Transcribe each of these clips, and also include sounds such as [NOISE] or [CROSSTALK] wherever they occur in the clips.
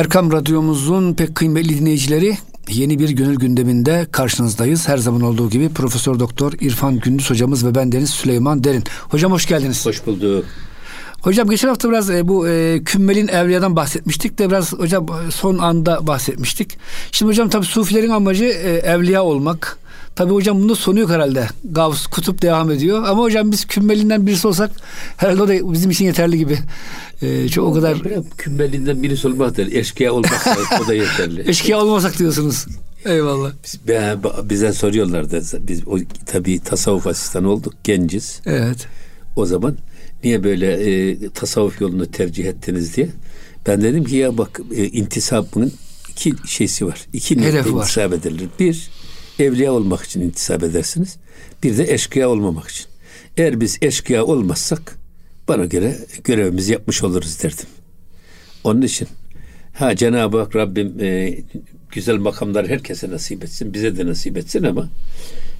Erkam Radyomuzun pek kıymetli dinleyicileri yeni bir gönül gündeminde karşınızdayız. Her zaman olduğu gibi Profesör Doktor İrfan Gündüz hocamız ve ben Deniz Süleyman Derin. Hocam hoş geldiniz. Hoş bulduk. Hocam geçen hafta biraz e, bu e, kümmelin evliyadan bahsetmiştik de biraz hocam son anda bahsetmiştik. Şimdi hocam tabi sufilerin amacı e, evliya olmak. Tabi hocam bunda sonu yok herhalde. Gavs, kutup devam ediyor. Ama hocam biz kümmelinden birisi olsak herhalde o da bizim için yeterli gibi. Ee, çok o kadar kümmelinden birisi olmak değil. Eşkıya olmak o da yeterli. [LAUGHS] Eşkıya olmasak diyorsunuz. Eyvallah. Biz, bize soruyorlardı. Biz o tabii tasavvuf asistanı olduk. Genciz. Evet. O zaman niye böyle e, tasavvuf yolunu tercih ettiniz diye. Ben dedim ki ya bak e, intisabının iki şeysi var. İki Hedefi var. intisap edilir. Bir, evliya olmak için intisap edersiniz. Bir de eşkıya olmamak için. Eğer biz eşkıya olmazsak bana göre görevimizi yapmış oluruz derdim. Onun için ha Cenab-ı Hak Rabbim e, güzel makamlar herkese nasip etsin, bize de nasip etsin ama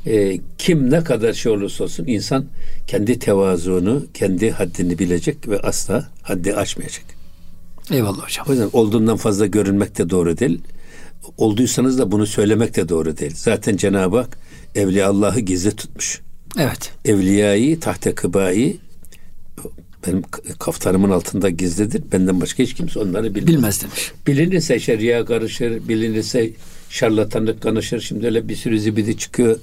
e, kim ne kadar şey olursa olsun insan kendi tevazuunu, kendi haddini bilecek ve asla haddi aşmayacak. Eyvallah hocam. O yüzden olduğundan fazla görünmek de doğru değil. Olduysanız da bunu söylemek de doğru değil. Zaten Cenab-ı Hak Evliya Allah'ı gizli tutmuş. Evet. Evliyayı, tahte kıbayı benim kaftanımın altında gizlidir. Benden başka hiç kimse onları bilmez. Bilmez demiş. Bilinirse şeria karışır, bilinirse şarlatanlık karışır. Şimdi öyle bir sürü zibidi çıkıyor.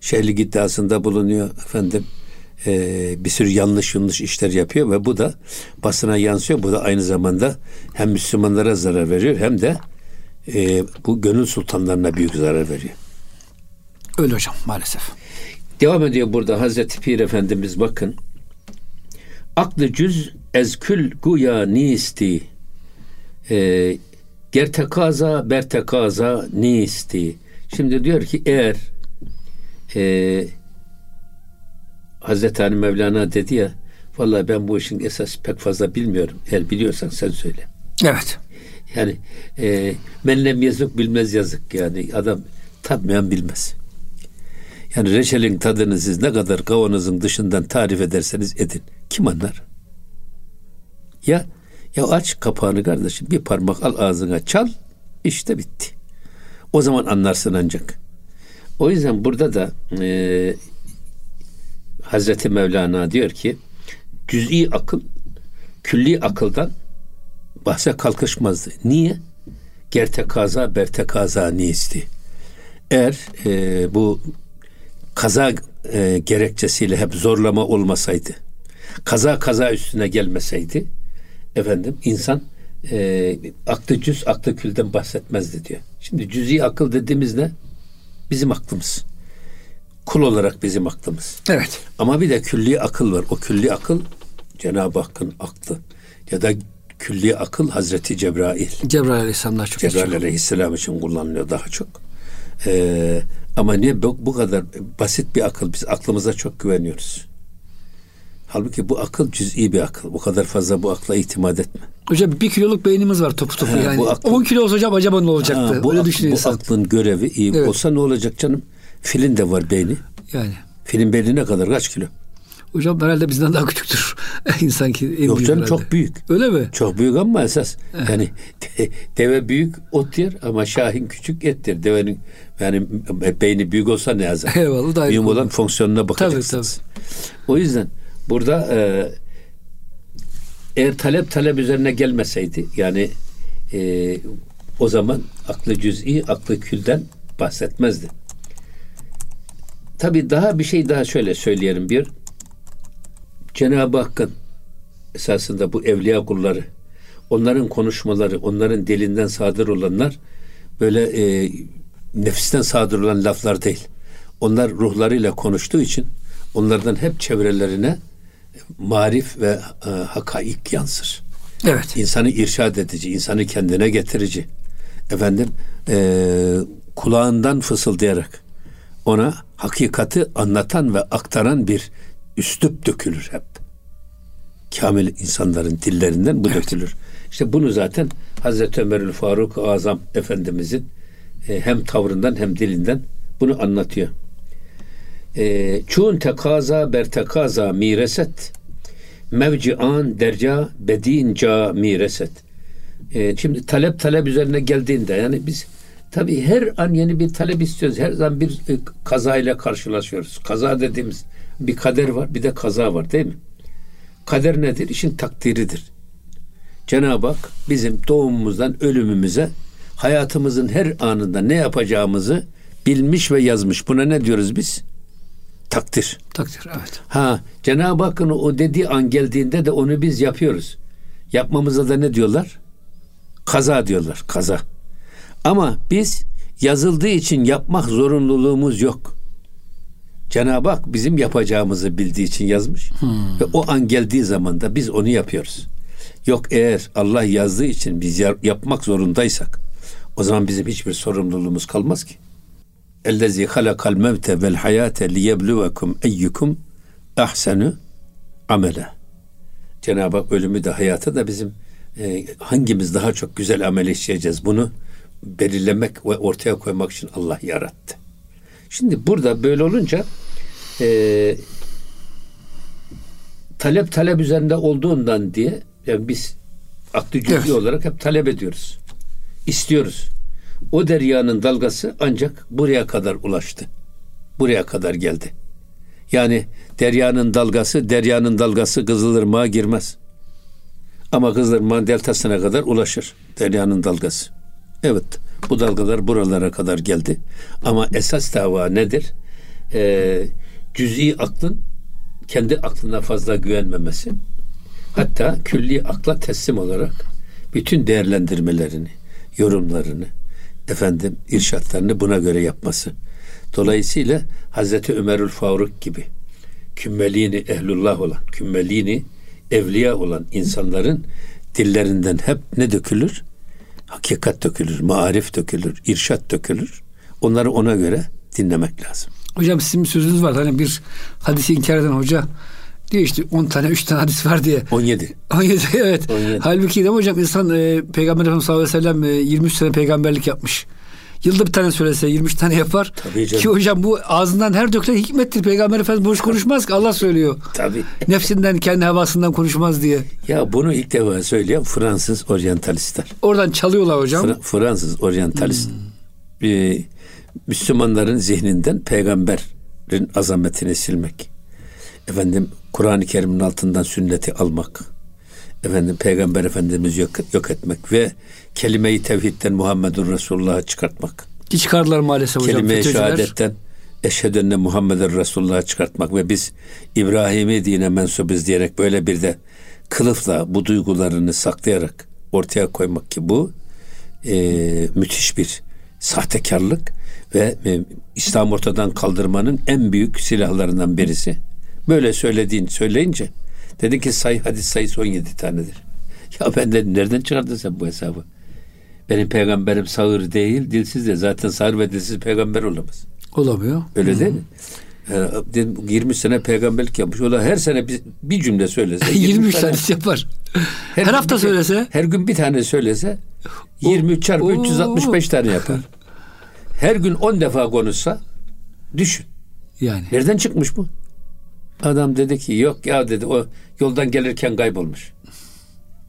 Şehirlik iddiasında bulunuyor efendim. E, bir sürü yanlış yanlış işler yapıyor ve bu da basına yansıyor. Bu da aynı zamanda hem Müslümanlara zarar veriyor hem de e, bu gönül sultanlarına büyük zarar veriyor. Öyle hocam maalesef. Devam ediyor burada Hazreti Pir Efendimiz bakın. Aklı cüz ezkül guya nisti. E, gertekaza bertekaza nisti. Şimdi diyor ki eğer e, Hazreti Ali Mevlana dedi ya vallahi ben bu işin esas pek fazla bilmiyorum. Eğer biliyorsan sen söyle. Evet. Yani e, menlem yazık bilmez yazık yani adam tatmayan bilmez. Yani reçelin tadını siz ne kadar kavanozun dışından tarif ederseniz edin. Kim anlar? Ya ya aç kapağını kardeşim bir parmak al ağzına çal işte bitti. O zaman anlarsın ancak. O yüzden burada da e, Hazreti Mevlana diyor ki cüz'i akıl külli akıldan bahse kalkışmazdı. Niye? Gerte kaza berte kaza niyesti. Eğer e, bu kaza e, gerekçesiyle hep zorlama olmasaydı, kaza kaza üstüne gelmeseydi, efendim insan e, aklı cüz, aklı külden bahsetmezdi diyor. Şimdi cüzi akıl dediğimiz ne? Bizim aklımız. Kul olarak bizim aklımız. Evet. Ama bir de külli akıl var. O külli akıl Cenab-ı Hakk'ın aklı. Ya da külli akıl Hazreti Cebrail. Cebrail Aleyhisselam'dan çok Cebrail Aleyhisselam için kullanılıyor daha çok. Ee, ama niye bu, bu kadar basit bir akıl? Biz aklımıza çok güveniyoruz. Halbuki bu akıl cüz'i bir akıl. Bu kadar fazla bu akla itimat etme. Hocam bir kiloluk beynimiz var topu topu ha, yani. Akıl, 10 kilo olsa hocam acaba ne olacaktı? Ha, bu, Öyle ak, bu aklın görevi iyi evet. olsa ne olacak canım? Filin de var beyni. Yani. Filin beyni ne kadar? Kaç kilo? Hocam herhalde bizden daha küçüktür. [LAUGHS] İnsan ki en Yok büyük canım herhalde. çok büyük. Öyle mi? Çok büyük ama esas. Yani de, deve büyük ot yer ama şahin küçük ettir. Devenin yani beyni büyük olsa ne yazar? Eyvallah. Daha Mühim olan fonksiyonuna bakacaksınız. Tabii, tabii. O yüzden burada e, eğer talep talep üzerine gelmeseydi yani e, o zaman aklı cüz'i, aklı külden bahsetmezdi. Tabi daha bir şey daha şöyle söyleyelim bir. Cenab-ı Hakk'ın esasında bu evliya kulları, onların konuşmaları, onların dilinden sadır olanlar böyle e, nefisten sadır olan laflar değil. Onlar ruhlarıyla konuştuğu için onlardan hep çevrelerine marif ve e, hakaik yansır. Evet. İnsanı irşad edici, insanı kendine getirici. Efendim e, kulağından fısıldayarak ona hakikati anlatan ve aktaran bir üslup dökülür hep. Kamil insanların dillerinden bu evet. dökülür. İşte bunu zaten Hazreti Ömerül Faruk Azam Efendimizin e, hem tavrından hem dilinden bunu anlatıyor. E, Çun tekaza ber tekaza mireset mevcian derca bedinca mireset e, şimdi talep talep üzerine geldiğinde yani biz tabii her an yeni bir talep istiyoruz. Her zaman bir e, kaza ile karşılaşıyoruz. Kaza dediğimiz bir kader var bir de kaza var değil mi? Kader nedir? İşin takdiridir. Cenab-ı Hak bizim doğumumuzdan ölümümüze hayatımızın her anında ne yapacağımızı bilmiş ve yazmış. Buna ne diyoruz biz? Takdir. Takdir evet. Ha Cenab-ı Hakk'ın o dediği an geldiğinde de onu biz yapıyoruz. Yapmamıza da ne diyorlar? Kaza diyorlar. Kaza. Ama biz yazıldığı için yapmak zorunluluğumuz yok. Cenab-ı Hak bizim yapacağımızı bildiği için yazmış. Ve o an geldiği zaman da biz onu yapıyoruz. Yok eğer Allah yazdığı için biz yapmak zorundaysak o zaman bizim hiçbir sorumluluğumuz kalmaz ki. Ellezî halakal mevte vel hayate liyebluvekum eyyukum ahsenu amele. Cenab-ı Hak ölümü de hayatı da bizim e, hangimiz daha çok güzel amel işleyeceğiz bunu belirlemek ve ortaya koymak için Allah yarattı. Şimdi burada böyle olunca e, talep talep üzerinde olduğundan diye yani biz aklı cüz'i evet. olarak hep talep ediyoruz. İstiyoruz. O deryanın dalgası ancak buraya kadar ulaştı. Buraya kadar geldi. Yani deryanın dalgası, deryanın dalgası Kızılırmak'a girmez. Ama Kızılırmak'ın deltasına kadar ulaşır deryanın dalgası. Evet, bu dalgalar buralara kadar geldi. Ama esas dava nedir? Ee, cüz'i aklın kendi aklına fazla güvenmemesi. Hatta külli akla teslim olarak bütün değerlendirmelerini, yorumlarını, efendim irşatlarını buna göre yapması. Dolayısıyla Hazreti Ömerül Faruk gibi kümmelini ehlullah olan, kümmelini evliya olan insanların dillerinden hep ne dökülür? Hakikat dökülür, marif dökülür, irşat dökülür. Onları ona göre dinlemek lazım. Hocam sizin bir sözünüz var. Hani bir hadisi inkar eden hoca diyor işte 10 tane 3 tane hadis var diye. 17. 17 [LAUGHS] evet. 17. Halbuki de hocam insan e, Peygamber Efendimiz sallallahu aleyhi ve sellem e, 23 sene peygamberlik yapmış. Yılda bir tane söylese 23 tane yapar. Tabii canım. Ki hocam bu ağzından her dökülen hikmettir. Peygamber Efendimiz boş konuşmaz ki Allah söylüyor. Tabii. Nefsinden kendi havasından konuşmaz diye. Ya bunu ilk defa söyleyen Fransız oryantalistler. Oradan çalıyorlar hocam. Fra- Fransız oryantalist. Hmm. Ee, Müslümanların zihninden peygamberin azametini silmek. Efendim Kur'an-ı Kerim'in altından sünneti almak. Efendim Peygamber Efendimiz yok, yok etmek ve kelime-i tevhidden Muhammedun Resulullah'ı çıkartmak. Ki çıkardılar maalesef hocam. Kelime-i şehadetten eşhedü Muhammeden Resulullah'ı çıkartmak ve biz İbrahim'i dine mensubuz diyerek böyle bir de kılıfla bu duygularını saklayarak ortaya koymak ki bu e, müthiş bir sahtekarlık ve e, İslam ortadan kaldırmanın en büyük silahlarından birisi. Böyle söylediğin söyleyince dedi ki say hadis sayısı 17 tanedir. [LAUGHS] Ya ben de nereden çıkardın sen bu hesabı? Benim peygamberim sağır değil, dilsiz de zaten sağır ve dilsiz peygamber olamaz. Olamıyor. Öyle Hı-hı. değil mi? Yani 20 sene peygamberlik yapmış. O da her sene bir, bir cümle söylese. [LAUGHS] 23 tane yapar. Her, her hafta bir, söylese. Her gün bir tane söylese 23 çarpı o, 365 tane yapar. [LAUGHS] Her gün 10 defa konuşsa düşün. Yani. Nereden çıkmış bu? Adam dedi ki yok ya dedi o yoldan gelirken kaybolmuş.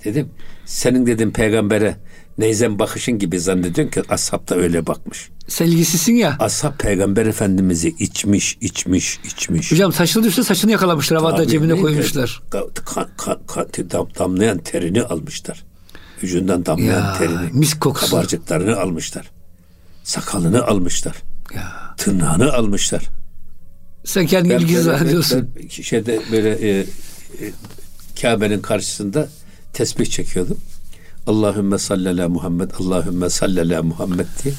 Dedim senin dedim peygambere neyzen bakışın gibi zannediyorsun ki ashab da öyle bakmış. Selgisisin ya. Ashab peygamber efendimizi içmiş, içmiş, içmiş. Hocam saçını düşse saçını yakalamışlar havada cebine koymuşlar. Kan, kan, kan, dam, damlayan terini almışlar. Vücudundan damlayan ya, terini. Mis kokusu. Kabarcıklarını almışlar. Sakalını almışlar. Ya. Tırnağını almışlar. Sen kendi ilgisi zannediyorsun. Ben şeyde böyle e, e, Kabe'nin karşısında tesbih çekiyordum. Allahümme sallala Muhammed, Allahümme sallala Muhammed diye.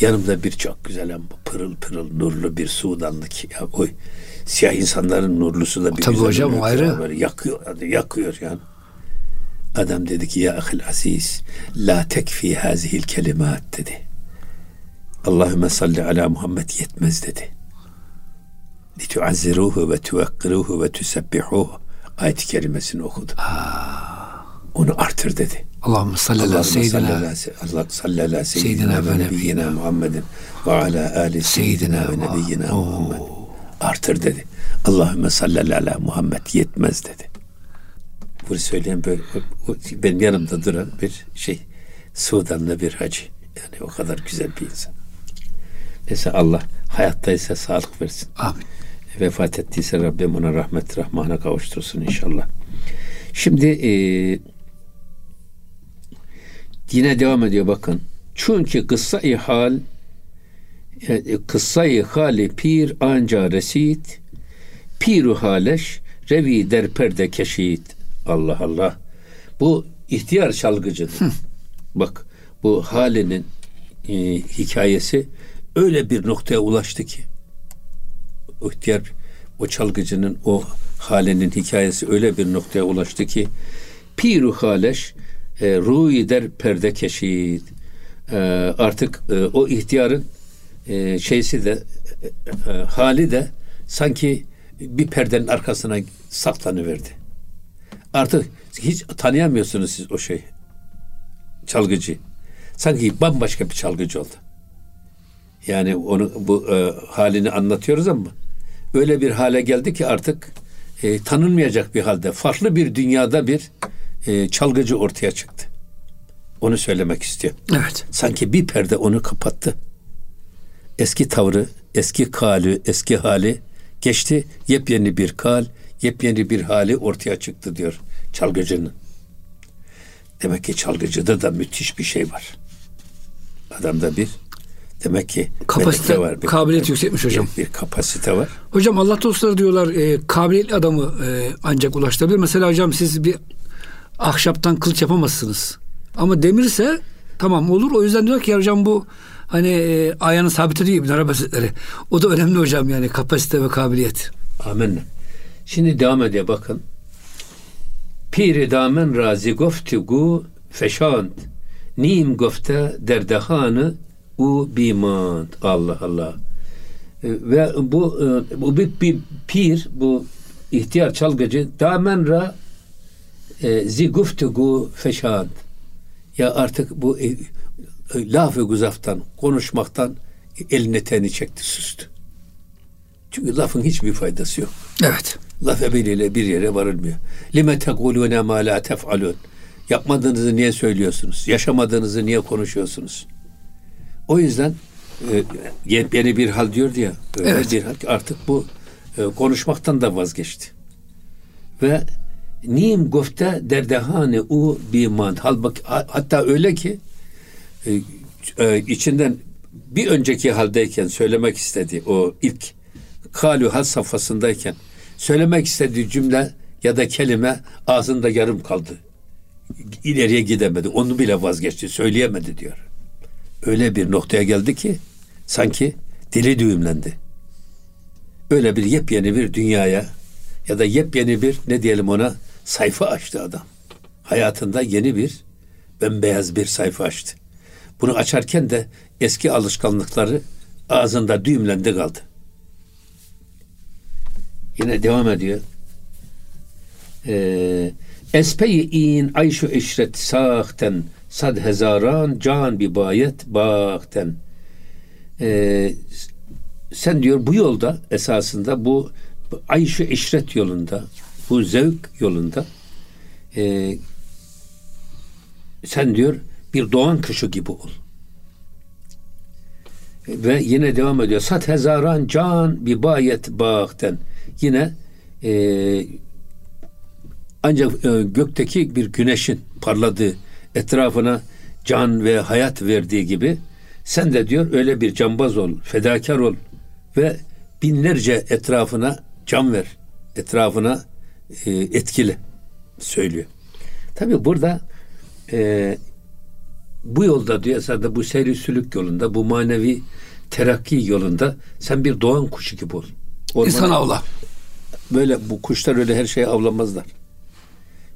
Yanımda bir çok güzel ama pırıl pırıl nurlu bir Sudanlık. Ya, oy, siyah insanların nurlusu da bir Tabii hocam ayrı. Böyle yakıyor, yakıyor yani. Adam dedi ki ya ahil aziz la tekfi hazihil kelimat dedi. Allahümme salli ala Muhammed yetmez dedi. Lituazziruhu ve tuvekkiruhu ve tusebbihuhu ayet-i kerimesini okudu. Aa. Onu artır dedi. Allahümme salli ala seyyidina. Allah salli ala seyyidina ve nebiyyina Muhammedin ve ala ali seyyidina ve nebiyyina Muhammed. Artır dedi. Allahümme salli ala Muhammed yetmez dedi. Bunu söyleyen böyle o, o, benim yanımda duran bir şey Sudanlı bir hacı. Yani o kadar güzel bir insan. Neyse Allah hayattaysa sağlık versin. Amin. Vefat ettiyse Rabbim ona rahmet rahmana kavuştursun inşallah. Şimdi e, yine devam ediyor bakın. Çünkü kıssa-i hal e, kıssa-i hali pir anca resit piru haleş revi der perde keşit. Allah Allah. Bu ihtiyar çalgıcıdır. Bak bu halinin e, hikayesi öyle bir noktaya ulaştı ki o ihtiyar o çalgıcının o halinin hikayesi öyle bir noktaya ulaştı ki piru haleş e, ruhi der perde keşit e, artık e, o ihtiyarın e, şeysi de e, hali de sanki bir perdenin arkasına saklanıverdi. Artık hiç tanıyamıyorsunuz siz o şey çalgıcı. Sanki bambaşka bir çalgıcı oldu. Yani onu bu e, halini anlatıyoruz ama öyle bir hale geldi ki artık e, tanınmayacak bir halde farklı bir dünyada bir e, çalgıcı ortaya çıktı. Onu söylemek istiyor. Evet. Sanki bir perde onu kapattı. Eski tavrı, eski kali, eski hali geçti. Yepyeni bir kal, yepyeni bir hali ortaya çıktı diyor çalgıcının. Demek ki çalgıcıda da müthiş bir şey var. Adamda bir demek ki Kapasite, var. Bir, kabiliyet yüksekmiş hocam. Bir, bir kapasite var. Hocam Allah dostları diyorlar e, kabiliyetli adamı e, ancak ulaştırabilir. Mesela hocam siz bir ahşaptan kılıç yapamazsınız. Ama demirse tamam olur. O yüzden diyor ki ya hocam bu hani e, ayağını sabit ediyor İbn Arabi Hazretleri. O da önemli hocam yani kapasite ve kabiliyet. Amenna. Şimdi devam ediyor bakın. Piri damen razi goftigu feşant. Nim gofte derdehanı u bimant. Allah Allah. E, Ve bu e, bu bir, bir pir bu ihtiyar çalgıcı damen ra zi guftugu feşant. Ya artık bu e, e, laf-ı guzaftan, konuşmaktan elini teni çekti, sustu. Çünkü lafın hiçbir faydası yok. Evet. Laf ebeliyle bir yere varılmıyor. Lime tekulune ma la tef'alun. Yapmadığınızı niye söylüyorsunuz? Yaşamadığınızı niye konuşuyorsunuz? O yüzden e, yeni bir hal diyor. Öyle Evet. bir hal artık bu e, konuşmaktan da vazgeçti. Ve gofte derdehane u biman. Halbuki ha- hatta öyle ki e, e, içinden bir önceki haldeyken söylemek istediği o ilk kalu hal safhasındayken söylemek istediği cümle ya da kelime ağzında yarım kaldı. İleriye gidemedi. Onu bile vazgeçti. Söyleyemedi diyor. Öyle bir noktaya geldi ki sanki dili düğümlendi. Öyle bir yepyeni bir dünyaya ya da yepyeni bir ne diyelim ona sayfa açtı adam. Hayatında yeni bir bembeyaz bir sayfa açtı. Bunu açarken de eski alışkanlıkları ağzında düğümlendi kaldı. Yine devam ediyor. Ee, Espeyi in ayşu işret sahten sad hezaran can bi bayet bahten. Ee, sen diyor bu yolda esasında bu ayşu işret yolunda bu zevk yolunda e, sen diyor bir doğan kuşu gibi ol. Ve yine devam ediyor. Sat hezaran can bi bayet bahten. Yine e, ancak e, gökteki bir güneşin parladığı etrafına can ve hayat verdiği gibi sen de diyor öyle bir cambaz ol, fedakar ol ve binlerce etrafına can ver. Etrafına e, etkili söylüyor. Tabi burada e, bu yolda diyor esasında bu seyri sülük yolunda, bu manevi terakki yolunda sen bir doğan kuşu gibi ol. Ormana- İnsan avla. Böyle bu kuşlar öyle her şeyi avlamazlar.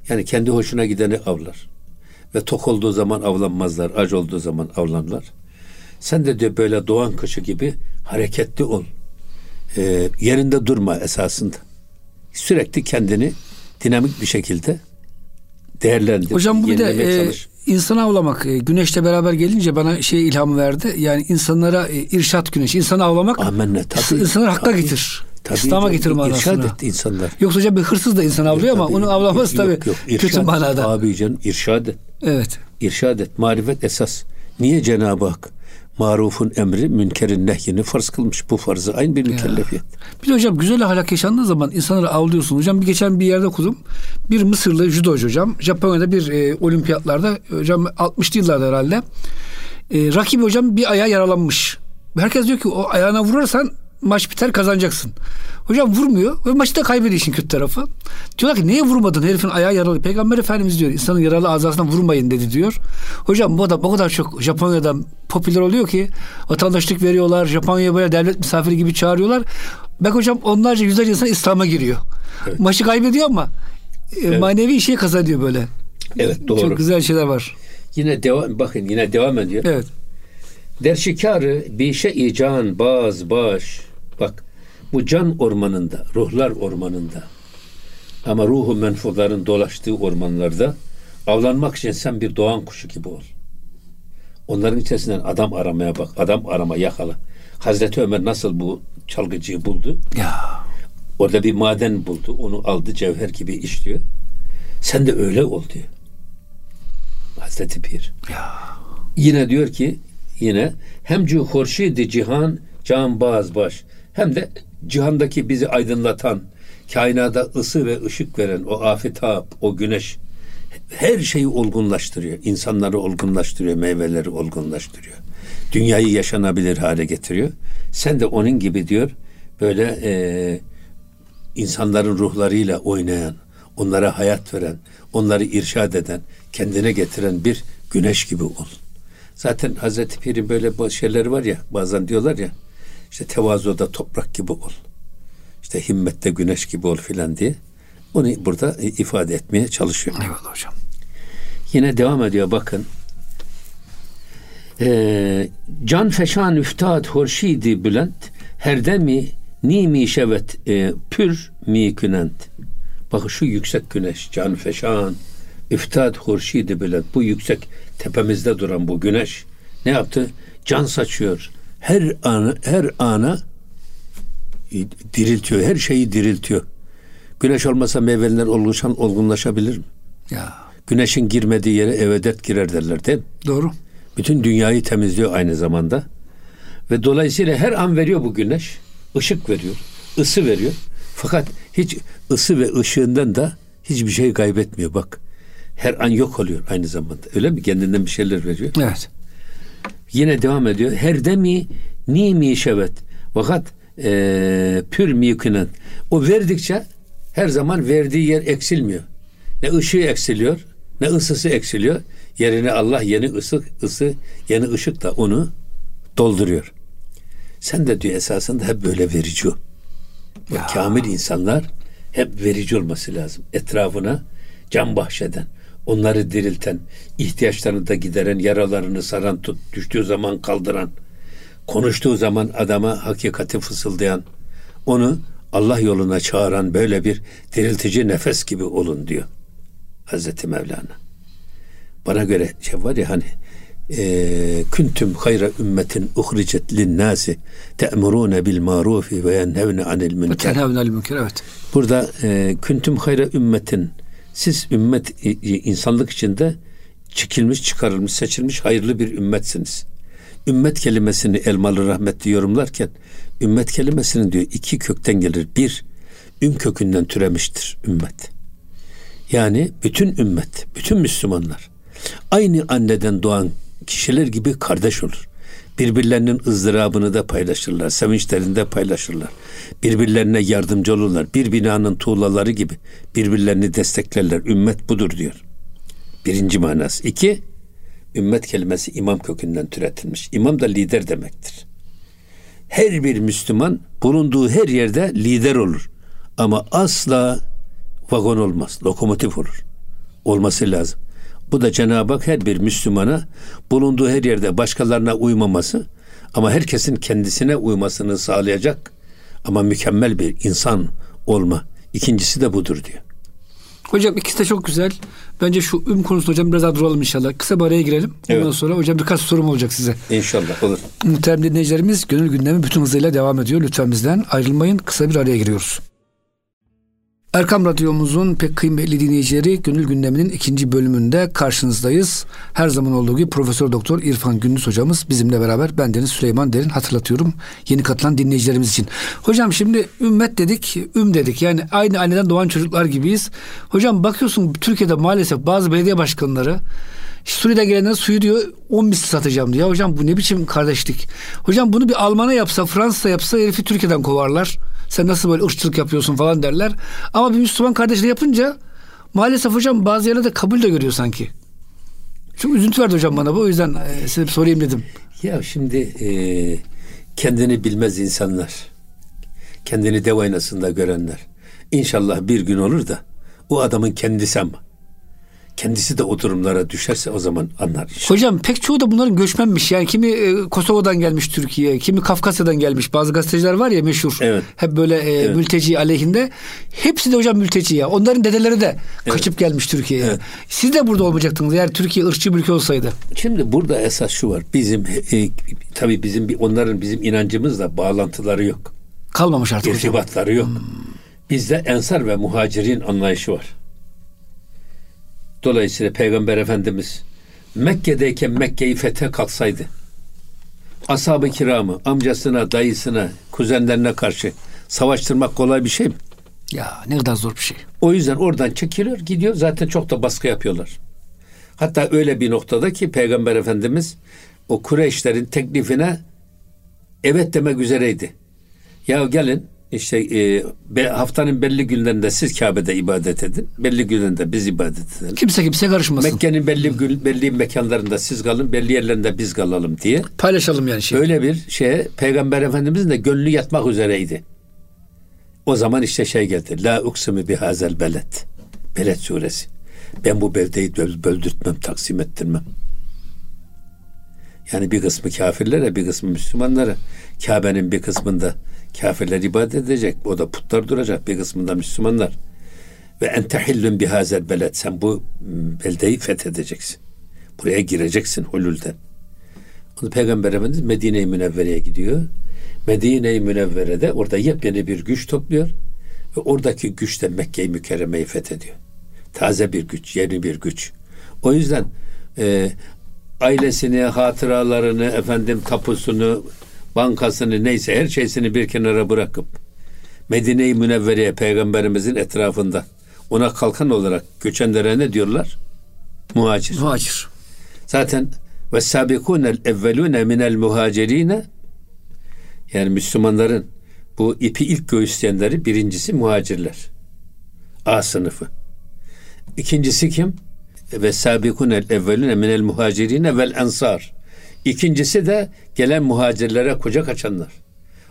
Yani kendi hoşuna gideni avlar. Ve tok olduğu zaman avlanmazlar. Aç olduğu zaman avlanırlar. Sen de diyor böyle doğan kuşu gibi hareketli ol. Ee, yerinde durma esasında. Sürekli kendini dinamik bir şekilde değerlendir. Hocam bu bir de e, insanı avlamak e, güneşle beraber gelince bana şey ilhamı verdi. Yani insanlara e, irşat güneşi. İnsanı avlamak Amenna tabii. insanları hakka Tabii. getir. Tabii İslam'a getir manasına. Etti insanlar. Yoksa hocam bir hırsız da insan avlıyor ama Tabii, onun avlaması yok, tabii yok, kötü irşad. manada. Abi canım irşad et. Evet. İrşad et. Marifet esas. Niye Cenab-ı Hak marufun emri münkerin nehyini farz kılmış? Bu farzı aynı bir mükellefiyet. Bir de hocam güzel ahlak yaşandığı zaman insanları avlıyorsun. Hocam bir geçen bir yerde okudum. Bir Mısırlı judocu hocam. Japonya'da bir e, olimpiyatlarda hocam 60'lı yıllarda herhalde. E, rakibi hocam bir ayağı yaralanmış. Herkes diyor ki o ayağına vurursan maç biter kazanacaksın. Hocam vurmuyor ve maçı da kaybediyor işin kötü tarafı. Diyorlar ki niye vurmadın herifin ayağı yaralı. Peygamber Efendimiz diyor insanın yaralı azasına vurmayın dedi diyor. Hocam bu adam o kadar çok Japonya'da popüler oluyor ki vatandaşlık veriyorlar. Japonya'ya böyle devlet misafiri gibi çağırıyorlar. Bak hocam onlarca yüzlerce insan İslam'a giriyor. Maçı kaybediyor ama e, manevi şey kazanıyor böyle. Evet doğru. Çok güzel şeyler var. Yine devam bakın yine devam ediyor. Evet. Derşikarı bir şey can baz baş. Bak bu can ormanında, ruhlar ormanında. Ama ruhu menfuların dolaştığı ormanlarda avlanmak için sen bir doğan kuşu gibi ol. Onların içerisinden adam aramaya bak. Adam arama yakala. Hazreti Ömer nasıl bu çalgıcıyı buldu? Ya. Orada bir maden buldu. Onu aldı cevher gibi işliyor. Sen de öyle ol diyor. Hazreti Pir. Ya. Yine diyor ki yine hem cu horşidi cihan can baz baş hem de cihandaki bizi aydınlatan kainata ısı ve ışık veren o afetap o güneş her şeyi olgunlaştırıyor. İnsanları olgunlaştırıyor, meyveleri olgunlaştırıyor. Dünyayı yaşanabilir hale getiriyor. Sen de onun gibi diyor böyle e, insanların ruhlarıyla oynayan, onlara hayat veren, onları irşad eden, kendine getiren bir güneş gibi ol. Zaten Hazreti Pir'in böyle şeyleri var ya bazen diyorlar ya işte tevazuda toprak gibi ol. İşte himmette güneş gibi ol filan diye. Onu burada ifade etmeye çalışıyor. Eyvallah hocam. Yine devam ediyor bakın. Ee, can feşan üftad horşidi bülent herdemi nimi şevet e, pür mi künent. Bakın şu yüksek güneş can feşan üftad horşidi bülent. Bu yüksek tepemizde duran bu güneş ne yaptı? Can saçıyor. Her ana her ana diriltiyor. Her şeyi diriltiyor. Güneş olmasa meyveler oluşan olgunlaşabilir mi? Ya. Güneşin girmediği yere evedet girer derler değil mi? Doğru. Bütün dünyayı temizliyor aynı zamanda. Ve dolayısıyla her an veriyor bu güneş. Işık veriyor. ısı veriyor. Fakat hiç ısı ve ışığından da hiçbir şey kaybetmiyor bak. Her an yok oluyor aynı zamanda. Öyle mi? Kendinden bir şeyler veriyor. Evet. Yine devam ediyor. Her demi ni mi şevet. Fakat e, pür kınan. O verdikçe her zaman verdiği yer eksilmiyor. Ne ışığı eksiliyor, ne ısısı eksiliyor. Yerine Allah yeni ısı, ısı, yeni ışık da onu dolduruyor. Sen de diyor esasında hep böyle verici ol. Kamil insanlar hep verici olması lazım. Etrafına can bahşeden, onları dirilten, ihtiyaçlarını da gideren, yaralarını saran tut, düştüğü zaman kaldıran, konuştuğu zaman adama hakikati fısıldayan, onu Allah yoluna çağıran böyle bir diriltici nefes gibi olun diyor Hazreti Mevlana. Bana göre şey var ya hani e, küntüm hayra ümmetin uhricet linnâsi te'murûne bil marufi ve yenhevne anil münker. Tenhavne al münker evet. Burada e, küntüm hayra ümmetin siz ümmet insanlık içinde çekilmiş, çıkarılmış, seçilmiş hayırlı bir ümmetsiniz. Ümmet kelimesini Elmalı rahmetli yorumlarken ümmet kelimesinin diyor iki kökten gelir. Bir, üm kökünden türemiştir ümmet. Yani bütün ümmet, bütün Müslümanlar aynı anneden doğan kişiler gibi kardeş olur. Birbirlerinin ızdırabını da paylaşırlar, sevinçlerini de paylaşırlar. Birbirlerine yardımcı olurlar. Bir binanın tuğlaları gibi birbirlerini desteklerler. Ümmet budur diyor. Birinci manası. İki, ümmet kelimesi imam kökünden türetilmiş. İmam da lider demektir. Her bir Müslüman bulunduğu her yerde lider olur. Ama asla vagon olmaz, lokomotif olur. Olması lazım. Bu da Cenab-ı Hak her bir Müslümana bulunduğu her yerde başkalarına uymaması ama herkesin kendisine uymasını sağlayacak ama mükemmel bir insan olma. İkincisi de budur diyor. Hocam ikisi de çok güzel. Bence şu üm konusunda hocam biraz daha duralım inşallah. Kısa bir araya girelim. Ondan Evet. sonra hocam birkaç sorum olacak size. İnşallah olur. Muhterem dinleyicilerimiz gönül gündemi bütün hızıyla devam ediyor. Lütfen bizden ayrılmayın. Kısa bir araya giriyoruz. Erkam Radyomuzun pek kıymetli dinleyicileri Gönül Gündemi'nin ikinci bölümünde karşınızdayız. Her zaman olduğu gibi Profesör Doktor İrfan Gündüz hocamız bizimle beraber. Ben Deniz Süleyman Derin hatırlatıyorum yeni katılan dinleyicilerimiz için. Hocam şimdi ümmet dedik, üm dedik. Yani aynı anneden doğan çocuklar gibiyiz. Hocam bakıyorsun Türkiye'de maalesef bazı belediye başkanları Suriye'den gelenlere suyu diyor 10 misli satacağım diyor. Ya hocam bu ne biçim kardeşlik? Hocam bunu bir Alman'a yapsa, Fransa yapsa herifi Türkiye'den kovarlar. Sen nasıl böyle ırkçılık yapıyorsun falan derler. Ama bir Müslüman kardeşle yapınca maalesef hocam bazı yerlerde kabul de görüyor sanki. Çok üzüntü verdi hocam bana bu. O yüzden e, size sorayım dedim. Ya şimdi e, kendini bilmez insanlar, kendini dev aynasında görenler. İnşallah bir gün olur da o adamın kendisi ama. Kendisi de o durumlara düşerse o zaman anlar inşallah. Hocam pek çoğu da bunların göçmenmiş. Yani kimi e, Kosova'dan gelmiş Türkiye'ye, kimi Kafkasya'dan gelmiş. Bazı gazeteciler var ya meşhur. Evet. Hep böyle e, mülteci aleyhinde. Hepsi de hocam mülteci ya. Onların dedeleri de kaçıp gelmiş Türkiye'ye. Evet. Siz de burada olmayacaktınız eğer Türkiye ırkçı bir ülke olsaydı. Şimdi burada esas şu var. Bizim e, tabii bizim onların bizim inancımızla bağlantıları yok. Kalmamış artık hocam. irtibatları yok. Bizde ensar ve muhacirin anlayışı var. Dolayısıyla Peygamber Efendimiz Mekke'deyken Mekke'yi fethe kalksaydı ashab-ı kiramı amcasına, dayısına, kuzenlerine karşı savaştırmak kolay bir şey mi? Ya ne kadar zor bir şey. O yüzden oradan çekiliyor, gidiyor. Zaten çok da baskı yapıyorlar. Hatta öyle bir noktada ki Peygamber Efendimiz o Kureyşlerin teklifine evet demek üzereydi. Ya gelin işte e, be- haftanın belli günlerinde siz Kabe'de ibadet edin. Belli günlerinde biz ibadet edelim. Kimse kimseye karışmasın. Mekke'nin belli gün, belli mekanlarında siz kalın, belli yerlerinde biz kalalım diye. Paylaşalım yani şey. Öyle bir şeye Peygamber Efendimizin de gönlü yatmak üzereydi. O zaman işte şey geldi. La uksimu bihazel beled. Beled suresi. Ben bu beldeyi böl- böldürtmem, taksim ettirmem. Yani bir kısmı kafirlere, bir kısmı Müslümanlara. Kabe'nin bir kısmında kafirler ibadet edecek. O da putlar duracak. Bir kısmında Müslümanlar. Ve entehillün bihazel beled. Sen bu m, beldeyi fethedeceksin. Buraya gireceksin hululden. Onu Peygamber Efendimiz Medine-i Münevvere'ye gidiyor. Medine-i Münevvere'de orada yepyeni bir güç topluyor. Ve oradaki güç de Mekke-i Mükerreme'yi fethediyor. Taze bir güç, yeni bir güç. O yüzden e, ailesini, hatıralarını, efendim tapusunu, bankasını neyse her şeysini bir kenara bırakıp Medine-i Münevvere'ye Peygamberimizin etrafında ona kalkan olarak göçenlere ne diyorlar? Muhacir. Muhacir. Zaten ve sabikunel evvelune minel muhacirine yani Müslümanların bu ipi ilk göğüsleyenleri birincisi muhacirler. A sınıfı. İkincisi kim? Ve sabikunel evvelune minel muhacirine vel ensar. İkincisi de gelen muhacirlere kucak açanlar.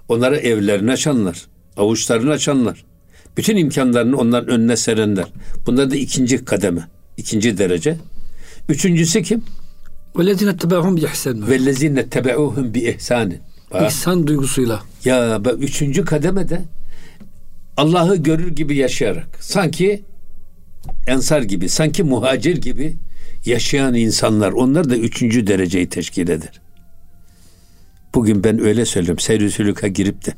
Onlara evlerini açanlar. Avuçlarını açanlar. Bütün imkanlarını onların önüne serenler. Bunlar da ikinci kademe. ikinci derece. Üçüncüsü kim? وَالَّذِينَ اتَّبَعُهُمْ بِإِحْسَانٍ Vellezine tebe'uhum bi ihsanin. Bak, İhsan duygusuyla. Ya bak, üçüncü kademede Allah'ı görür gibi yaşayarak sanki ensar gibi sanki muhacir gibi yaşayan insanlar onlar da üçüncü dereceyi teşkil eder. Bugün ben öyle söylüyorum. Seyr-i sülüka girip de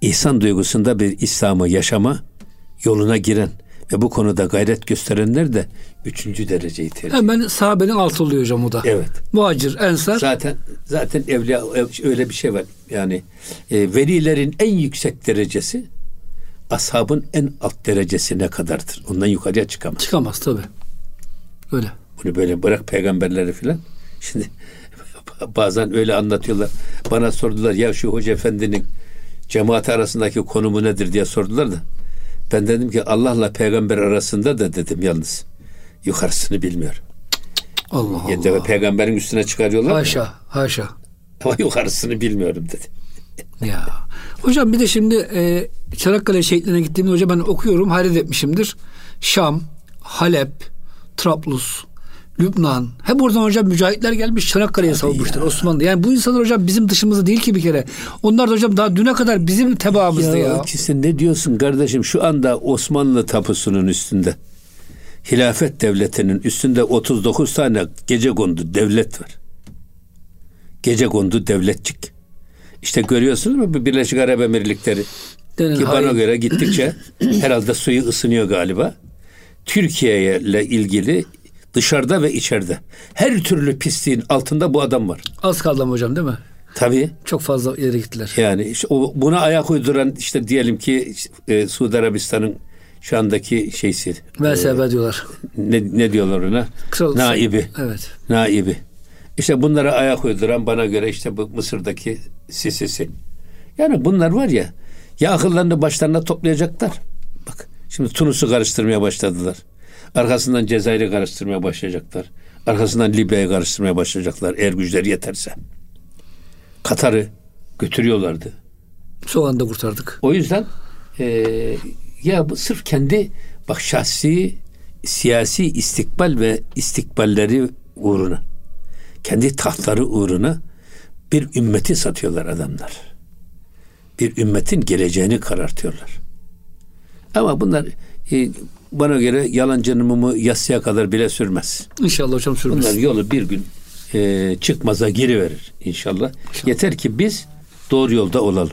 ihsan duygusunda bir İslam'ı yaşama yoluna giren ve bu konuda gayret gösterenler de üçüncü dereceyi tercih Hemen sahabenin altı oluyor hocam o da. Evet. Muhacir, ensar. Zaten zaten evliya öyle bir şey var. Yani e, velilerin en yüksek derecesi ashabın en alt derecesine kadardır. Ondan yukarıya çıkamaz. Çıkamaz tabi. Öyle. Bunu böyle bırak peygamberleri filan. Şimdi [LAUGHS] bazen öyle anlatıyorlar. Bana sordular ya şu hoca efendinin cemaat arasındaki konumu nedir diye sordular da. Ben dedim ki Allah'la peygamber arasında da dedim yalnız. Yukarısını bilmiyorum. Allah Allah. Yedi peygamberin üstüne çıkarıyorlar. Haşa, haşa. Ama [LAUGHS] yukarısını bilmiyorum dedi. Ya. Hocam bir de şimdi e, Çanakkale şehitlerine gittiğimde hocam ben okuyorum hayret etmişimdir. Şam, Halep, Trablus, Lübnan. Hep oradan hocam mücahitler gelmiş Çanakkale'ye savunmuşlar Osmanlı. Yani bu insanlar hocam bizim dışımızda değil ki bir kere. Onlar da hocam daha düne kadar bizim tebaamızdı ya. Ya, ikisi ne diyorsun kardeşim? Şu anda Osmanlı tapusunun üstünde hilafet devletinin üstünde 39 tane gece kondu devlet var. Gece kondu devletçik. İşte görüyorsunuz mu bu Birleşik Arap Emirlikleri? Denen Ki bana göre gittikçe [CLEARS THROAT] [CLEARS THROAT] herhalde suyu ısınıyor galiba. Türkiye ile ilgili dışarıda ve içeride her türlü pisliğin altında bu adam var. Az kaldı ama hocam değil mi? Tabii. Çok fazla ileri gittiler. Yani işte o, buna ayak uyduran işte diyelim ki e, Suudi Arabistan'ın şu andaki şeysi VSB diyorlar. ne, ne diyorlar ona? Kral- Naibi. Evet. Naibi. İşte bunlara ayak uyduran bana göre işte bu Mısır'daki Sisisi. Yani bunlar var ya ya akıllarını başlarına toplayacaklar. Şimdi Tunus'u karıştırmaya başladılar. Arkasından Cezayir'i karıştırmaya başlayacaklar. Arkasından Libya'yı karıştırmaya başlayacaklar eğer güçleri yeterse. Katar'ı götürüyorlardı. Son anda kurtardık. O yüzden e, ya bu sırf kendi bak şahsi siyasi istikbal ve istikballeri uğruna kendi tahtları uğruna bir ümmeti satıyorlar adamlar. Bir ümmetin geleceğini karartıyorlar. Ama bunlar e, bana göre yalancının mumu yassıya kadar bile sürmez. İnşallah hocam sürmez. Bunlar yolu bir gün e, çıkmaza giriverir inşallah. Yeter ki biz doğru yolda olalım.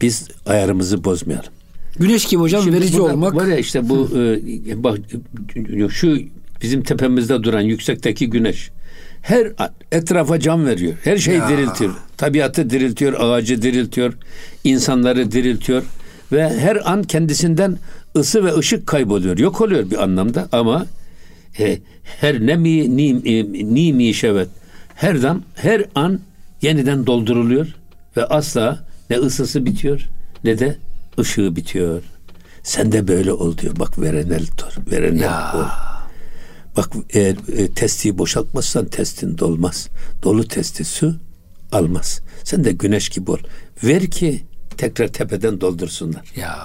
Biz ayarımızı bozmayalım. Güneş gibi hocam Şimdi verici burada olmak. Var ya işte bu e, bak şu bizim tepemizde duran yüksekteki güneş her etrafa can veriyor. Her şeyi Ya. diriltiyor. Tabiatı diriltiyor, ağacı diriltiyor, insanları diriltiyor ve her an kendisinden ısı ve ışık kayboluyor. Yok oluyor bir anlamda ama e, her ne mi ni, e, ni mi şevet her an her an yeniden dolduruluyor ve asla ne ısısı bitiyor ne de ışığı bitiyor. Sen de böyle ol diyor. Bak verenel dur. Verenel Ya. ol. Bak eğer e, testiyi boşaltmazsan testin dolmaz. Dolu testi su almaz. Sen de güneş gibi ol. Ver ki tekrar tepeden doldursunlar. Ya.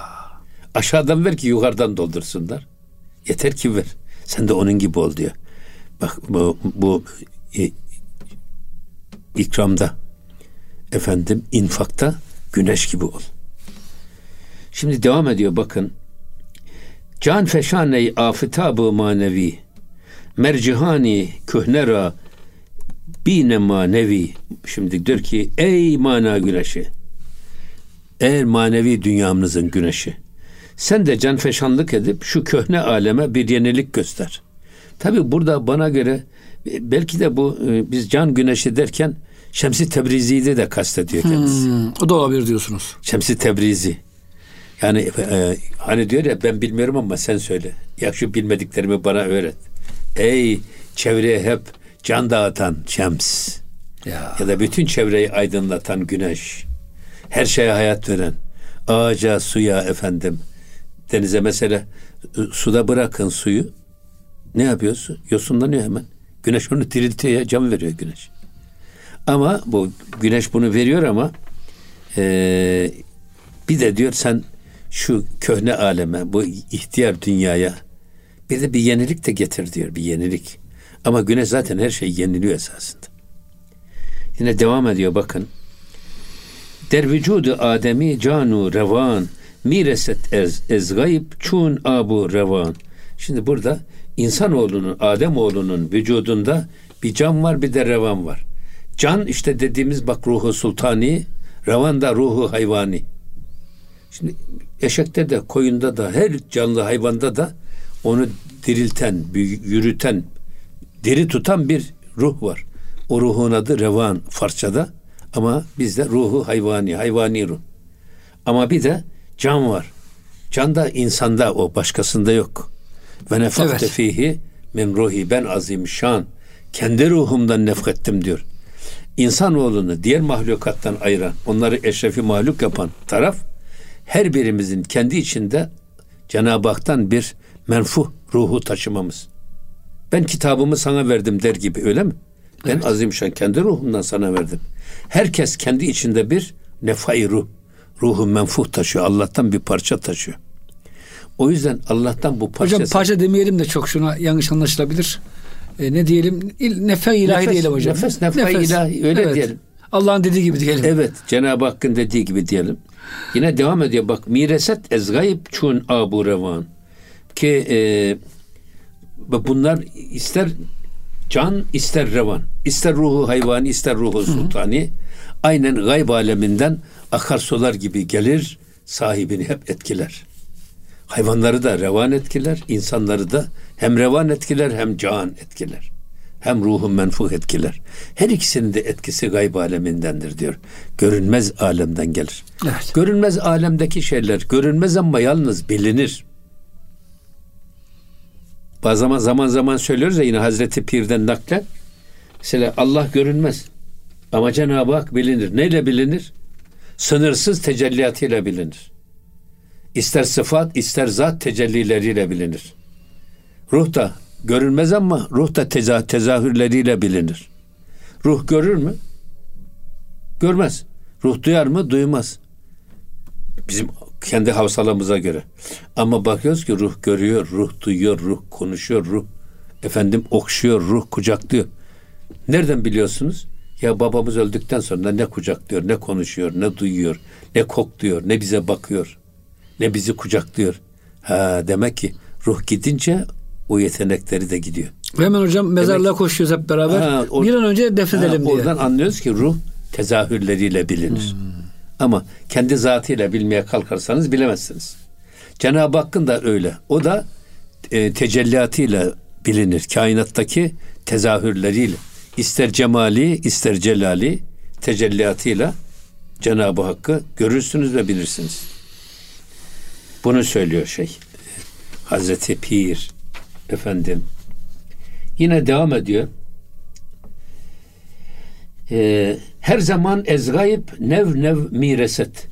Aşağıdan ver ki yukarıdan doldursunlar. Yeter ki ver. Sen de onun gibi ol diyor. Bak bu, bu e, ikramda efendim infakta güneş gibi ol. Şimdi devam ediyor bakın. Can feşane afitabı manevi mercihani kühnera bine manevi şimdi diyor ki ey mana güneşi eğer manevi dünyamızın güneşi sen de canfeşanlık edip şu köhne aleme bir yenilik göster. Tabi burada bana göre e, belki de bu e, biz can güneşi derken Şemsi Tebrizi'yi de kastediyor kendisi. Hmm, o da olabilir diyorsunuz. Şemsi Tebrizi. Yani e, hani diyor ya ben bilmiyorum ama sen söyle. Ya şu bilmediklerimi bana öğret. Ey çevreye hep can dağıtan Şems. Ya. Ya da bütün çevreyi aydınlatan güneş. Her şeye hayat veren. Ağaca, suya efendim. Denize mesela e, suda bırakın suyu. Ne yapıyorsun? Yosunlanıyor hemen. Güneş onu diriltiyor can veriyor güneş. Ama bu güneş bunu veriyor ama e, bir de diyor sen şu köhne aleme, bu ihtiyar dünyaya bir de bir yenilik de getir diyor, bir yenilik. Ama güneş zaten her şey yeniliyor esasında. Yine devam ediyor bakın. Der vücudu Ademi canu revan mireset ez, ez gayb çun abu revan. Şimdi burada insanoğlunun, Ademoğlunun vücudunda bir can var bir de revan var. Can işte dediğimiz bak ruhu sultani, revan da ruhu hayvani. Şimdi eşekte de, koyunda da, her canlı hayvanda da onu dirilten, yürüten, diri tutan bir ruh var. O ruhun adı revan Farsçada ama bizde ruhu hayvani, hayvani ruh. Ama bir de can var. Can da insanda o, başkasında yok. Ve nefakte Evet. fihi min ruhi ben azim şan. Kendi ruhumdan nefkettim diyor. İnsanoğlunu diğer mahlukattan ayıran, onları eşrefi mahluk yapan taraf her birimizin kendi içinde Cenab-ı Hak'tan bir menfuh ruhu taşımamız. Ben kitabımı sana verdim der gibi öyle mi? Ben azimşan kendi ruhumdan sana verdim. Herkes kendi içinde bir nefai ruh, ruhu menfuh taşıyor. Allah'tan bir parça taşıyor. O yüzden Allah'tan bu parça Hocam parça demeyelim de çok şuna yanlış anlaşılabilir. e, ne diyelim nefe ilahi Nefes- diyelim hocam. nefes, nefe ilahi, öyle diyelim. Allah'ın dediği gibi diyelim. Evet Cenab-ı Hakk'ın dediği gibi diyelim. Yine devam ediyor bak mireset ez gayb çun abu revan ki e, bunlar ister can ister revan ister ruhu hayvani ister ruhu sultani aynen gayb aleminden akarsular gibi gelir sahibini hep etkiler. Hayvanları da revan etkiler, insanları da hem revan etkiler hem can etkiler. Hem ruhun menfuh etkiler. Her ikisinin de etkisi gayb alemindendir diyor. Görünmez alemden gelir. Evet. Görünmez alemdeki şeyler görünmez ama yalnız bilinir. Bazı zaman zaman zaman söylüyoruz ya yine Hazreti Pir'den naklen. Mesela Allah görünmez. Ama Cenab-ı Hak bilinir. Neyle bilinir? Sınırsız tecelliyatıyla bilinir. İster sıfat, ister zat tecellileriyle bilinir. Ruh da görünmez ama ruh da teza, tezahürleriyle bilinir. Ruh görür mü? Görmez. Ruh duyar mı? Duymaz. Bizim kendi havsalamıza göre. Ama bakıyoruz ki ruh görüyor, ruh duyuyor, ruh konuşuyor, ruh efendim okşuyor, ruh kucaklıyor. Nereden biliyorsunuz? Ya babamız öldükten sonra ne kucaklıyor, ne konuşuyor, ne duyuyor, ne kokluyor, ne bize bakıyor, ne bizi kucaklıyor. Ha demek ki ruh gidince o yetenekleri de gidiyor. Hemen hocam mezarlığa koşuyoruz hep beraber. Ha, or- bir an önce defnedelim diye. Oradan anlıyoruz ki ruh tezahürleriyle bilinir. Ama kendi zatıyla bilmeye kalkarsanız bilemezsiniz. Cenab-ı Hakk'ın da öyle. O da e, tecelliatıyla bilinir. Kainattaki tezahürleriyle. İster cemali, ister celali tecelliatıyla Cenab-ı Hakk'ı görürsünüz ve bilirsiniz. Bunu söylüyor şey. Hazreti Pir efendim. Yine devam ediyor. Ee, her zaman ez gayb nev nev mireset.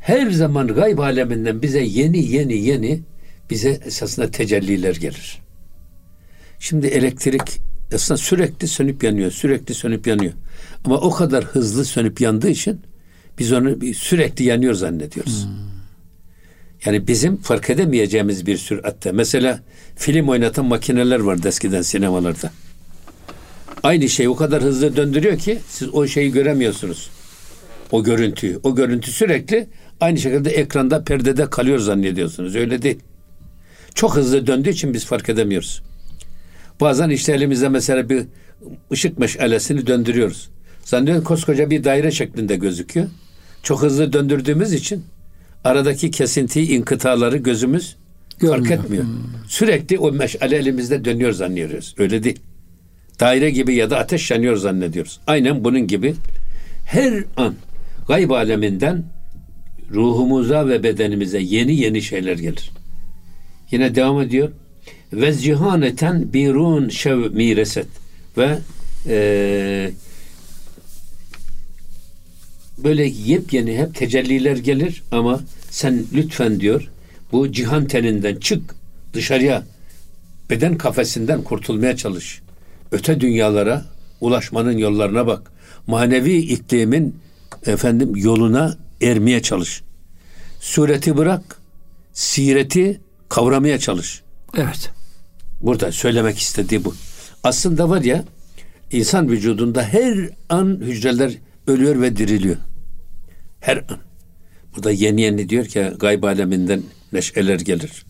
Her zaman gayb aleminden bize yeni yeni yeni bize esasında tecelliler gelir. Şimdi elektrik aslında sürekli sönüp yanıyor, sürekli sönüp yanıyor. Ama o kadar hızlı sönüp yandığı için biz onu sürekli yanıyor zannediyoruz. Yani bizim fark edemeyeceğimiz bir süratte. Mesela film oynatan makineler vardı eskiden sinemalarda. Aynı şeyi o kadar hızlı döndürüyor ki siz o şeyi göremiyorsunuz. O görüntüyü. O görüntü sürekli aynı şekilde ekranda perdede kalıyor zannediyorsunuz. Öyle değil. Çok hızlı döndüğü için biz fark edemiyoruz. Bazen işte elimizde mesela bir ışık meşalesini döndürüyoruz. Zannediyorum koskoca bir daire şeklinde gözüküyor. Çok hızlı döndürdüğümüz için aradaki kesintiyi, inkıtaları gözümüz fark Görmüyor. etmiyor. Sürekli o meşale elimizde dönüyor zannediyoruz. Öyle değil. Daire gibi ya da ateş yanıyor zannediyoruz. Aynen bunun gibi her an gayb aleminden ruhumuza ve bedenimize yeni yeni şeyler gelir. Yine devam ediyor. Ve cihaneten birun şev mireset ve eee böyle yepyeni hep tecelliler gelir ama sen lütfen diyor bu cihan teninden çık dışarıya beden kafesinden kurtulmaya çalış. Öte dünyalara ulaşmanın yollarına bak. Manevi iklimin efendim yoluna ermeye çalış. Sureti bırak, sireti kavramaya çalış. Evet. Burada söylemek istediği bu. Aslında var ya insan vücudunda her an hücreler ölüyor ve diriliyor. Her an. Burada yeni yeni diyor ki gayb aleminden neşeler gelir.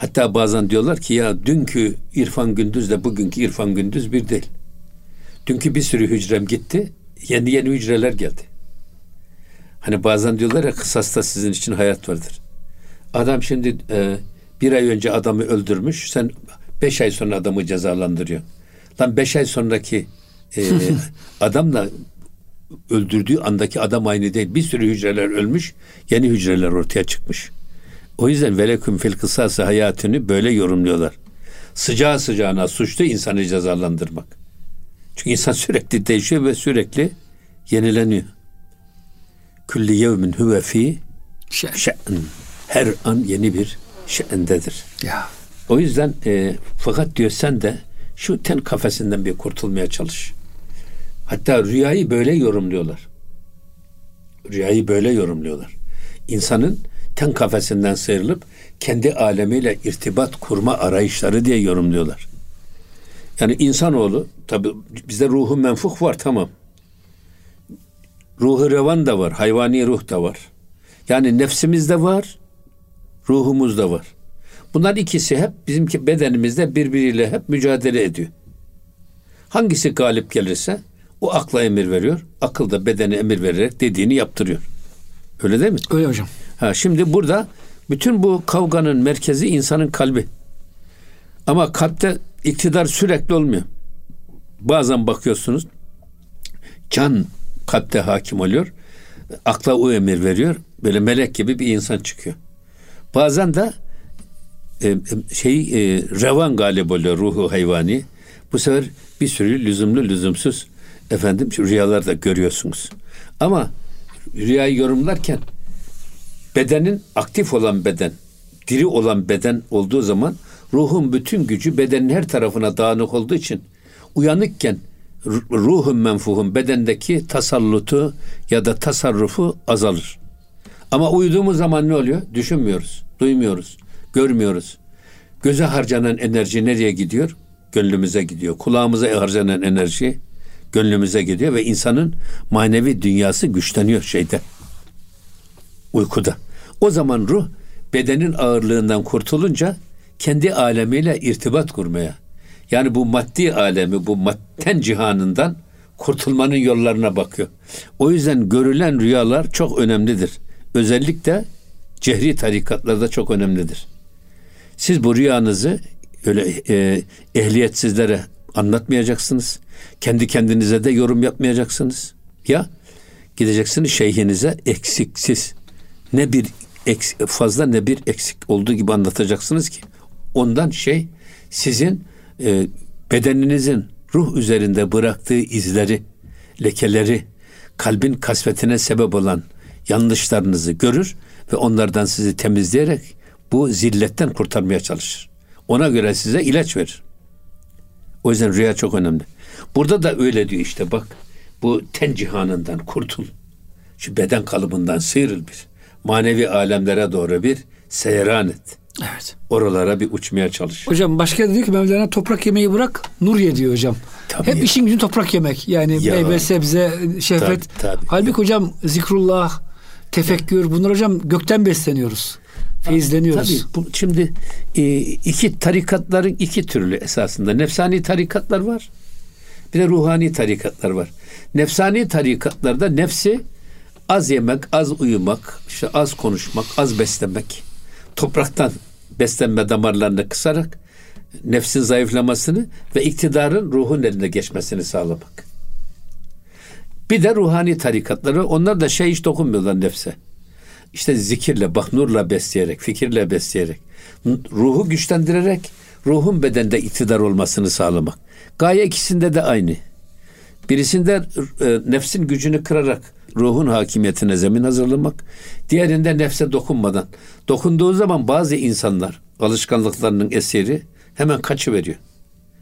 Hatta bazen diyorlar ki ya dünkü İrfan Gündüz de bugünkü İrfan Gündüz bir değil. Dünkü bir sürü hücrem gitti. Yeni yeni hücreler geldi. Hani bazen diyorlar ya kısasta sizin için hayat vardır. Adam şimdi e, bir ay önce adamı öldürmüş. Sen beş ay sonra adamı cezalandırıyor. Lan beş ay sonraki e, [LAUGHS] adamla öldürdüğü andaki adam aynı değil. Bir sürü hücreler ölmüş. Yeni hücreler ortaya çıkmış. O yüzden veleküm fil kısası hayatını böyle yorumluyorlar. Sıcağı sıcağına suçlu insanı cezalandırmak. Çünkü insan sürekli değişiyor ve sürekli yenileniyor. Külli yevmin huve fi şe'n. Her an yeni bir şe'ndedir. Ya. O yüzden e, fakat diyor sen de şu ten kafesinden bir kurtulmaya çalış. Hatta rüyayı böyle yorumluyorlar. Rüyayı böyle yorumluyorlar. İnsanın ten kafesinden sıyrılıp kendi alemiyle irtibat kurma arayışları diye yorumluyorlar. Yani insanoğlu tabi bizde ruhu menfuh var tamam. Ruhu revan da var, hayvani ruh da var. Yani nefsimizde var, ruhumuzda var. Bunlar ikisi hep bizim bedenimizde birbiriyle hep mücadele ediyor. Hangisi galip gelirse o akla emir veriyor. Akıl da bedene emir vererek dediğini yaptırıyor. Öyle değil mi? Öyle hocam. Ha, şimdi burada bütün bu kavganın merkezi insanın kalbi. Ama kalpte iktidar sürekli olmuyor. Bazen bakıyorsunuz can kalpte hakim oluyor. Akla o emir veriyor. Böyle melek gibi bir insan çıkıyor. Bazen de e, şey e, revan galip oluyor ruhu hayvani. Bu sefer bir sürü lüzumlu lüzumsuz efendim rüyalarda görüyorsunuz. Ama rüyayı yorumlarken bedenin aktif olan beden, diri olan beden olduğu zaman ruhun bütün gücü bedenin her tarafına dağınık olduğu için uyanıkken ruhun menfuhun bedendeki tasallutu ya da tasarrufu azalır. Ama uyuduğumuz zaman ne oluyor? Düşünmüyoruz, duymuyoruz, görmüyoruz. Göze harcanan enerji nereye gidiyor? Gönlümüze gidiyor. Kulağımıza harcanan enerji gönlümüze gidiyor ve insanın manevi dünyası güçleniyor şeyde. Uykuda. O zaman ruh bedenin ağırlığından kurtulunca kendi alemiyle irtibat kurmaya. Yani bu maddi alemi, bu madden cihanından kurtulmanın yollarına bakıyor. O yüzden görülen rüyalar çok önemlidir. Özellikle cehri tarikatlarda çok önemlidir. Siz bu rüyanızı öyle e, ehliyetsizlere anlatmayacaksınız. Kendi kendinize de yorum yapmayacaksınız. Ya gideceksiniz şeyhinize eksiksiz. Ne bir eksik, fazla ne bir eksik olduğu gibi anlatacaksınız ki ondan şey sizin e, bedeninizin ruh üzerinde bıraktığı izleri, lekeleri, kalbin kasvetine sebep olan yanlışlarınızı görür ve onlardan sizi temizleyerek bu zilletten kurtarmaya çalışır. Ona göre size ilaç verir. O yüzden rüya çok önemli. Burada da öyle diyor işte bak. Bu ten cihanından kurtul. Şu beden kalıbından sıyrıl bir. Manevi alemlere doğru bir seyran et. Evet. Oralara bir uçmaya çalış. Hocam başka diyor ki Mevlana toprak yemeyi bırak nur ye diyor hocam. Tabii Hep ya. işin gücün toprak yemek. Yani ya. meyve, sebze, şehvet. Tabii, tabii. Halbuki hocam zikrullah, tefekkür bunlar hocam gökten besleniyoruz. Feyizleniyoruz. Tabii bu şimdi e, iki tarikatların iki türlü esasında. Nefsani tarikatlar var. Bir de ruhani tarikatlar var. Nefsani tarikatlarda nefsi az yemek, az uyumak, işte az konuşmak, az beslemek, topraktan beslenme damarlarını kısarak nefsin zayıflamasını ve iktidarın ruhun eline geçmesini sağlamak. Bir de ruhani tarikatları onlar da şey hiç dokunmuyorlar nefse. İşte zikirle, bak nurla besleyerek, fikirle besleyerek, ruhu güçlendirerek, ruhun bedende iktidar olmasını sağlamak. Gaye ikisinde de aynı. Birisinde e, nefsin gücünü kırarak ruhun hakimiyetine zemin hazırlamak. Diğerinde nefse dokunmadan. Dokunduğu zaman bazı insanlar alışkanlıklarının eseri hemen kaçı veriyor.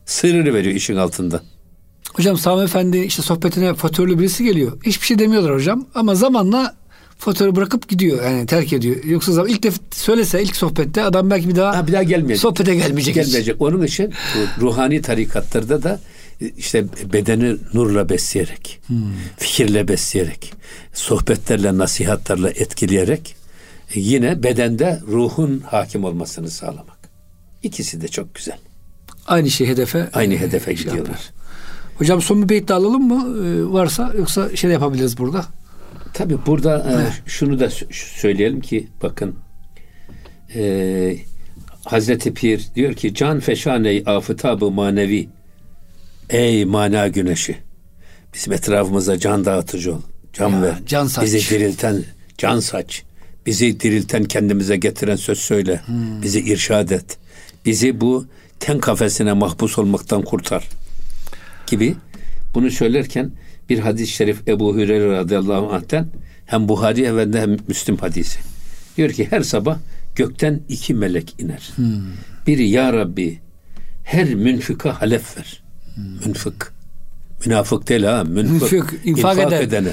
Sırrı veriyor işin altında. Hocam Sami Efendi işte sohbetine fatörlü birisi geliyor. Hiçbir şey demiyorlar hocam ama zamanla faturayı bırakıp gidiyor yani terk ediyor. Yoksa zaman ilk defa söylese ilk sohbette adam belki bir daha ha, bir daha gelmeyecek. Sohbete gelmeyecek. Gelmeyecek. Hiç. Onun için ruhani tarikatlarda da işte bedeni nurla besleyerek, hmm. fikirle besleyerek, sohbetlerle, nasihatlerle etkileyerek yine bedende ruhun hakim olmasını sağlamak. İkisi de çok güzel. Aynı şey hedefe. Aynı hedefe şey gidiyorlar. Yapar. Hocam son bir beyt de alalım mı? Ee, varsa yoksa şey yapabiliriz burada. Tabi burada e, şunu da söyleyelim ki bakın e, Hazreti Pir diyor ki can feşaney afıtabı manevi ey mana güneşi bizim etrafımıza can dağıtıcı ol can ya, ver can saç. bizi dirilten can saç bizi dirilten kendimize getiren söz söyle hmm. bizi irşad et bizi bu ten kafesine mahpus olmaktan kurtar gibi bunu söylerken bir hadis-i şerif Ebu Hüreyre radıyallahu anh'ten hem Buhari hem de hem Müslim hadisi. Diyor ki her sabah gökten iki melek iner. Hmm. Biri ya Rabbi her münfika halef ver. Hmm. Münfık. Münafık değil ha. Münfık. Münfık infak, infak edene.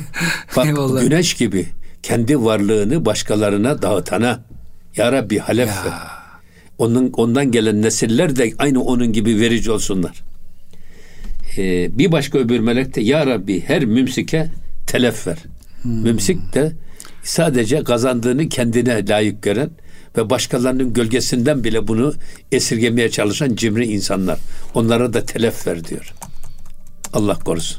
[LAUGHS] Bak güneş gibi kendi varlığını başkalarına dağıtana ya Rabbi halef ya. ver. Onun ondan gelen nesiller de aynı onun gibi verici olsunlar. Ee, bir başka öbür melek de ya Rabbi her mümsike telef ver. Mümsik de sadece kazandığını kendine layık gören ve başkalarının gölgesinden bile bunu esirgemeye çalışan cimri insanlar. Onlara da telef ver diyor. Allah korusun.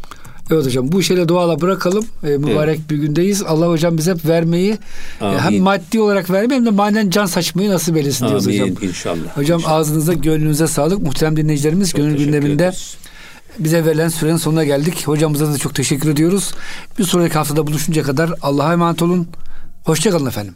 Evet hocam bu işe duala bırakalım. Ee, mübarek bir gündeyiz. Allah hocam bize hep vermeyi e, Amin. hem maddi olarak vermeyi hem de manen can saçmayı nasip eylesin diyoruz Amin hocam. inşallah. Hocam İnşallah. ağzınıza gönlünüze sağlık. Muhterem dinleyicilerimiz Çok gönül gündeminde ederiz. bize verilen sürenin sonuna geldik. Hocamıza da çok teşekkür ediyoruz. Bir sonraki haftada buluşuncaya kadar Allah'a emanet olun. Hoşçakalın efendim.